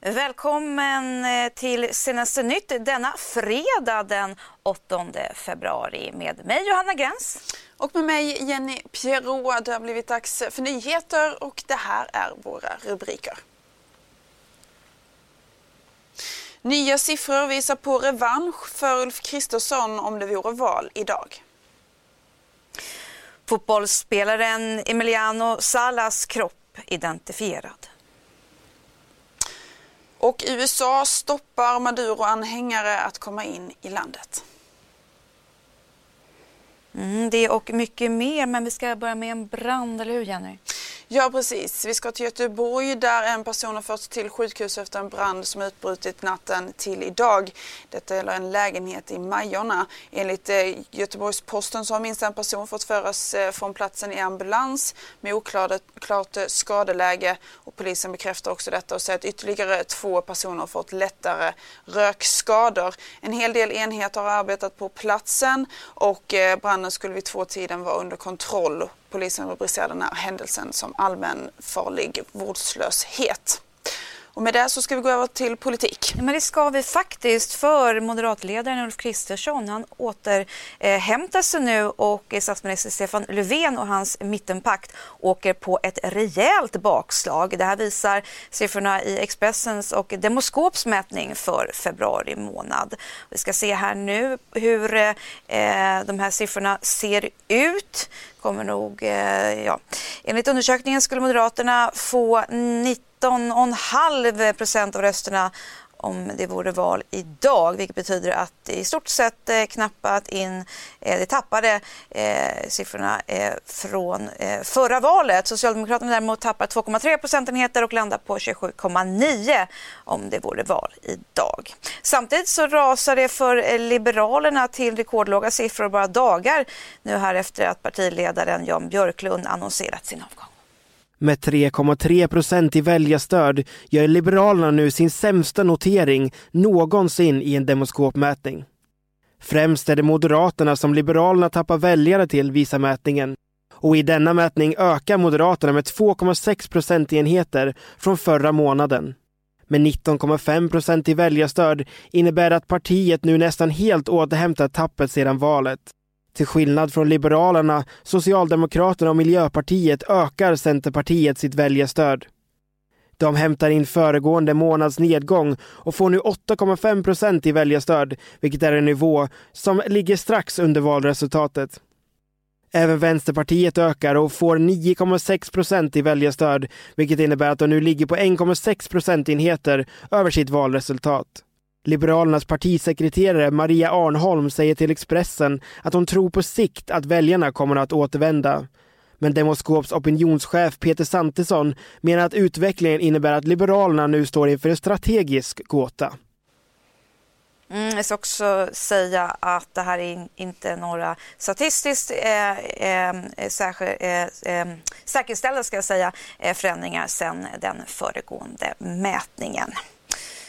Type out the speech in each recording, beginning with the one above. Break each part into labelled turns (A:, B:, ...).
A: Välkommen eh, till Senaste nytt denna fredag den 8 februari med mig Johanna Gräns.
B: Och med mig Jenny Pierrot. Det har blivit dags för nyheter och det här är våra rubriker. Nya siffror visar på revansch för Ulf Kristersson om det vore val idag.
A: Fotbollsspelaren Emiliano Salas kropp identifierad.
B: Och USA stoppar Maduro-anhängare att komma in i landet.
A: Mm, det och mycket mer, men vi ska börja med en brand, eller hur Jenny?
B: Ja precis, vi ska till Göteborg där en person har förts till sjukhus efter en brand som utbrutit natten till idag. Detta gäller en lägenhet i Majorna. Enligt eh, Göteborgs-Posten så har minst en person fått föras eh, från platsen i ambulans med oklart eh, skadeläge och polisen bekräftar också detta och säger att ytterligare två personer har fått lättare rökskador. En hel del enheter har arbetat på platsen och branden skulle vid två tiden vara under kontroll Polisen rubricerar den här händelsen som allmänfarlig vårdslöshet. Och med det så ska vi gå över till politik.
A: Men det ska vi faktiskt för moderatledaren Ulf Kristersson. Han återhämtar eh, sig nu och statsminister Stefan Löfven och hans mittenpakt åker på ett rejält bakslag. Det här visar siffrorna i Expressens och Demoskops mätning för februari månad. Vi ska se här nu hur eh, de här siffrorna ser ut kommer nog, eh, ja. Enligt undersökningen skulle Moderaterna få 19,5 procent av rösterna om det vore val idag, vilket betyder att i stort sett eh, knappat in, eh, de tappade eh, siffrorna eh, från eh, förra valet. Socialdemokraterna däremot tappar 2,3 procentenheter och landar på 27,9 om det vore val idag. Samtidigt så rasar det för eh, Liberalerna till rekordlåga siffror bara dagar nu här efter att partiledaren Jan Björklund annonserat sin avgång.
C: Med 3,3 procent i väljarstöd gör Liberalerna nu sin sämsta notering någonsin i en demoskopmätning. Främst är det Moderaterna som Liberalerna tappar väljare till, visar mätningen. Och i denna mätning ökar Moderaterna med 2,6 procentenheter från förra månaden. Med 19,5 procent i väljarstöd innebär det att partiet nu nästan helt återhämtat tappet sedan valet. Till skillnad från Liberalerna, Socialdemokraterna och Miljöpartiet ökar Centerpartiet sitt väljarstöd. De hämtar in föregående månads nedgång och får nu 8,5 procent i väljarstöd, vilket är en nivå som ligger strax under valresultatet. Även Vänsterpartiet ökar och får 9,6 procent i väljarstöd, vilket innebär att de nu ligger på 1,6 procentenheter över sitt valresultat. Liberalernas partisekreterare Maria Arnholm säger till Expressen att hon tror på sikt att väljarna kommer att återvända. Men Demoskops opinionschef Peter Santesson menar att utvecklingen innebär att Liberalerna nu står inför en strategisk gåta.
A: Mm, jag ska också säga att det här är inte några statistiskt eh, eh, eh, eh, säkerställda ska jag säga, eh, förändringar sedan den föregående mätningen.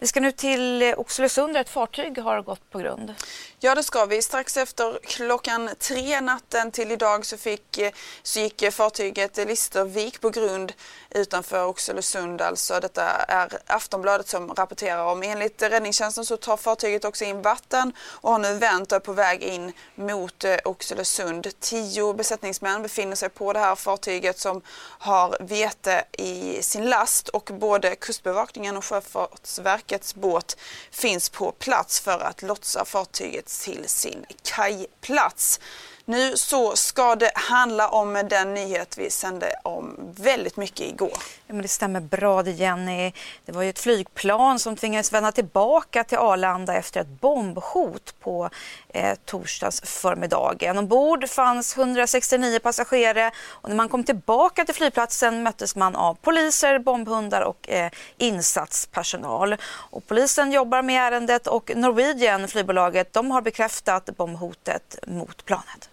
A: Vi ska nu till eh, Oxelösund där ett fartyg har gått på grund.
B: Ja, det ska vi. Strax efter klockan tre natten till idag så, fick, så gick fartyget Listervik på grund utanför Oxelösund. Alltså, detta är Aftonbladet som rapporterar om. Enligt räddningstjänsten så tar fartyget också in vatten och har nu vänt och är på väg in mot eh, Oxelösund. Tio besättningsmän befinner sig på det här fartyget som har vete i sin last och både Kustbevakningen och Sjöfartsverkets båt finns på plats för att lotsa fartyget till sin kajplats. Nu så ska det handla om den nyhet vi sände om väldigt mycket igår.
A: Ja, men det stämmer bra det Jenny. Det var ju ett flygplan som tvingades vända tillbaka till Arlanda efter ett bombhot på eh, torsdags förmiddagen. Ombord fanns 169 passagerare och när man kom tillbaka till flygplatsen möttes man av poliser, bombhundar och eh, insatspersonal. Och polisen jobbar med ärendet och Norwegian, flygbolaget, de har bekräftat bombhotet mot planet.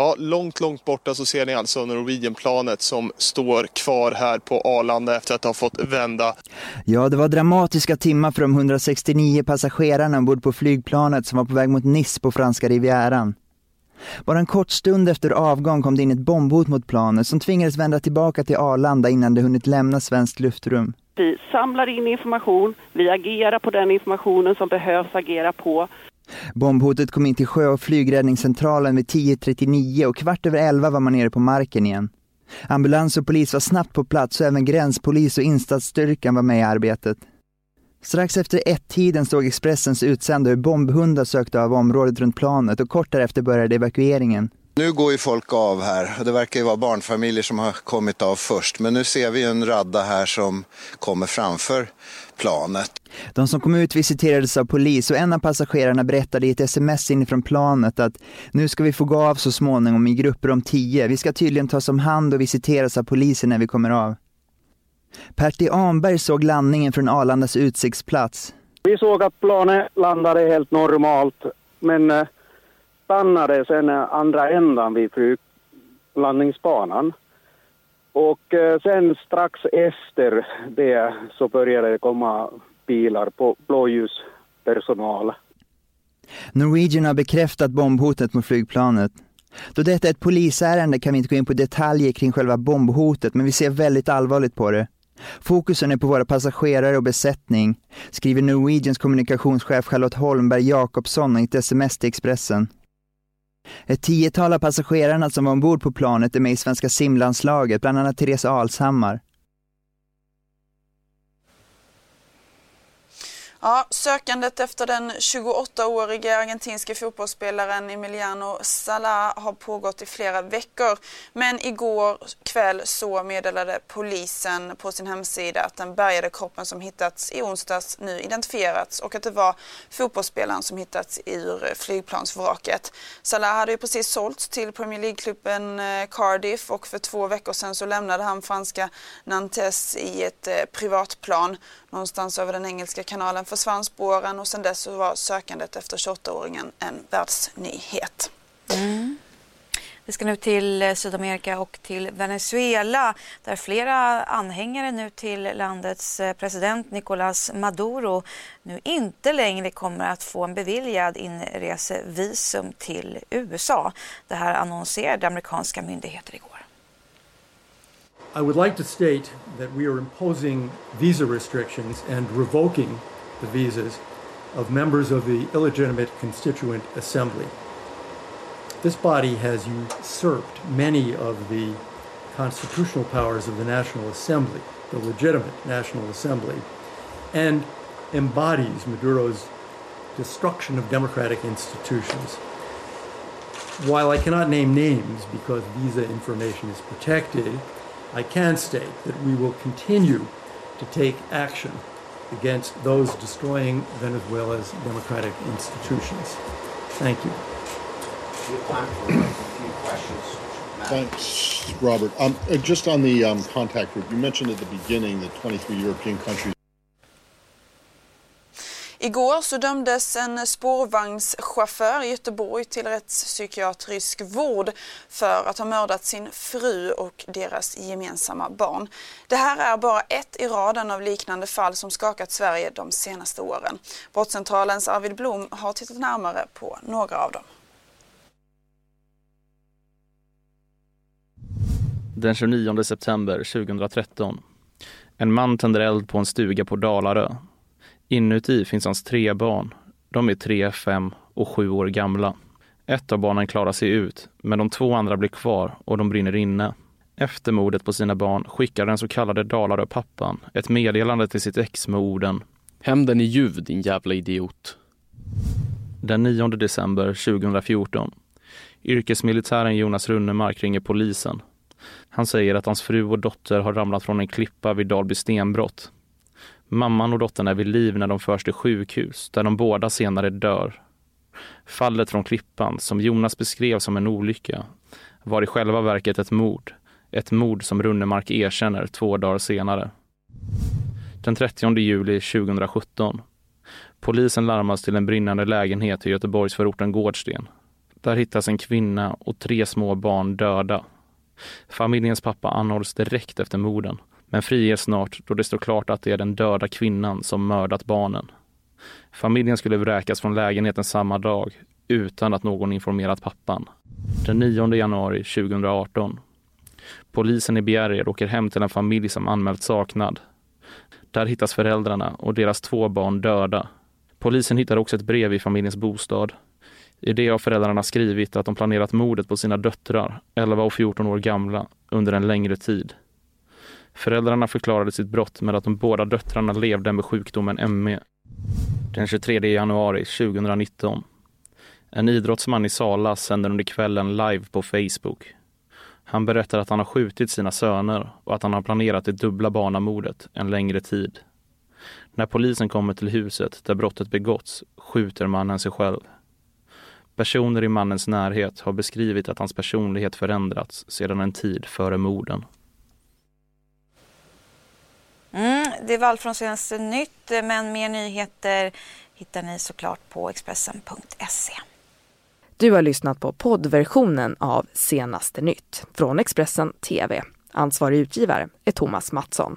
D: Ja, långt, långt borta så ser ni alltså Norwegian-planet som står kvar här på Arlanda efter att ha fått vända.
E: Ja, det var dramatiska timmar för de 169 passagerarna ombord på flygplanet som var på väg mot Nice på franska rivieran. Bara en kort stund efter avgång kom det in ett bombhot mot planet som tvingades vända tillbaka till Arlanda innan det hunnit lämna svenskt luftrum.
F: Vi samlar in information, vi agerar på den informationen som behövs agera på.
E: Bombhotet kom in till sjö och flygräddningscentralen vid 10.39 och kvart över 11 var man nere på marken igen. Ambulans och polis var snabbt på plats och även gränspolis och insatsstyrkan var med i arbetet. Strax efter ett-tiden såg Expressens utsända hur bombhundar sökte av området runt planet och kort därefter började evakueringen.
G: Nu går ju folk av här och det verkar ju vara barnfamiljer som har kommit av först. Men nu ser vi en radda här som kommer framför planet.
E: De som kom ut visiterades av polis och en av passagerarna berättade i ett sms inifrån planet att nu ska vi få gå av så småningom i grupper om tio. Vi ska tydligen tas om hand och visiteras av polisen när vi kommer av. Pertti Anberg såg landningen från Arlandas utsiktsplats.
H: Vi såg att planet landade helt normalt men eh, stannade sen andra ändan vid flyglandningsbanan. Och eh, sen strax efter det så började det komma bilar på blåljuspersonal.
E: Norwegian har bekräftat bombhotet mot flygplanet. Då detta är ett polisärende kan vi inte gå in på detaljer kring själva bombhotet, men vi ser väldigt allvarligt på det. Fokusen är på våra passagerare och besättning, skriver Norwegians kommunikationschef Charlotte Holmberg Jakobsson i ett sms till Expressen. Ett tiotal av passagerarna som var ombord på planet är med i svenska simlandslaget, bland annat Therese Alshammar.
B: Ja, sökandet efter den 28-årige argentinske fotbollsspelaren Emiliano Sala har pågått i flera veckor. Men igår kväll så meddelade polisen på sin hemsida att den bärgade kroppen som hittats i onsdags nu identifierats och att det var fotbollsspelaren som hittats ur flygplansvraket. Salah hade ju precis sålts till Premier League-klubben eh, Cardiff och för två veckor sedan så lämnade han franska Nantes i ett eh, privatplan någonstans över den engelska kanalen försvann spåren och sedan dess så var sökandet efter 28-åringen en världsnyhet.
A: Mm. Vi ska nu till eh, Sydamerika och till Venezuela där flera anhängare nu till landets eh, president Nicolás Maduro nu inte längre kommer att få en beviljad inresevisum till USA. Det här annonserade amerikanska myndigheter igår.
I: I would like to state that we are imposing visa restrictions and revoking the visas of members of the illegitimate Constituent Assembly. This body has usurped many of the constitutional powers of the National Assembly, the legitimate National Assembly, and embodies Maduro's destruction of democratic institutions. While I cannot name names because visa information is protected, I can state that we will continue to take action against those destroying Venezuela's democratic institutions. Thank you.
J: Thanks, Robert. Um, uh, just on the um, contact group, you mentioned at the beginning that 23 European countries
B: Igår så dömdes en spårvagnschaufför i Göteborg till rättspsykiatrisk vård för att ha mördat sin fru och deras gemensamma barn. Det här är bara ett i raden av liknande fall som skakat Sverige de senaste åren. Brottscentralens Arvid Blom har tittat närmare på några av dem.
K: Den 29 september 2013. En man tänder eld på en stuga på Dalarö Inuti finns hans tre barn. De är tre, fem och sju år gamla. Ett av barnen klarar sig ut, men de två andra blir kvar och de brinner inne. Efter mordet på sina barn skickar den så kallade Dalarö-pappan ett meddelande till sitt ex med orden
L: Hämnden är ljuv din jävla idiot.
K: Den 9 december 2014. Yrkesmilitären Jonas Runnemark ringer polisen. Han säger att hans fru och dotter har ramlat från en klippa vid Dalby stenbrott. Mamman och dottern är vid liv när de förs till sjukhus där de båda senare dör. Fallet från klippan, som Jonas beskrev som en olycka, var i själva verket ett mord. Ett mord som Runnemark erkänner två dagar senare. Den 30 juli 2017. Polisen larmas till en brinnande lägenhet i Göteborgsförorten Gårdsten. Där hittas en kvinna och tre små barn döda. Familjens pappa anhålls direkt efter morden, men friges snart då det står klart att det är den döda kvinnan som mördat barnen. Familjen skulle vräkas från lägenheten samma dag utan att någon informerat pappan. Den 9 januari 2018. Polisen i Bjärred åker hem till en familj som anmält saknad. Där hittas föräldrarna och deras två barn döda. Polisen hittar också ett brev i familjens bostad. I det har föräldrarna skrivit att de planerat mordet på sina döttrar, 11 och 14 år gamla, under en längre tid. Föräldrarna förklarade sitt brott med att de båda döttrarna levde med sjukdomen ME. Den 23 januari 2019. En idrottsman i Sala sänder under kvällen live på Facebook. Han berättar att han har skjutit sina söner och att han har planerat det dubbla barnamordet en längre tid. När polisen kommer till huset där brottet begåtts skjuter mannen sig själv. Personer i mannens närhet har beskrivit att hans personlighet förändrats sedan en tid före morden.
A: Mm, det var allt från senaste nytt, men mer nyheter hittar ni såklart på Expressen.se.
M: Du har lyssnat på poddversionen av Senaste nytt från Expressen TV. Ansvarig utgivare är Thomas Mattsson.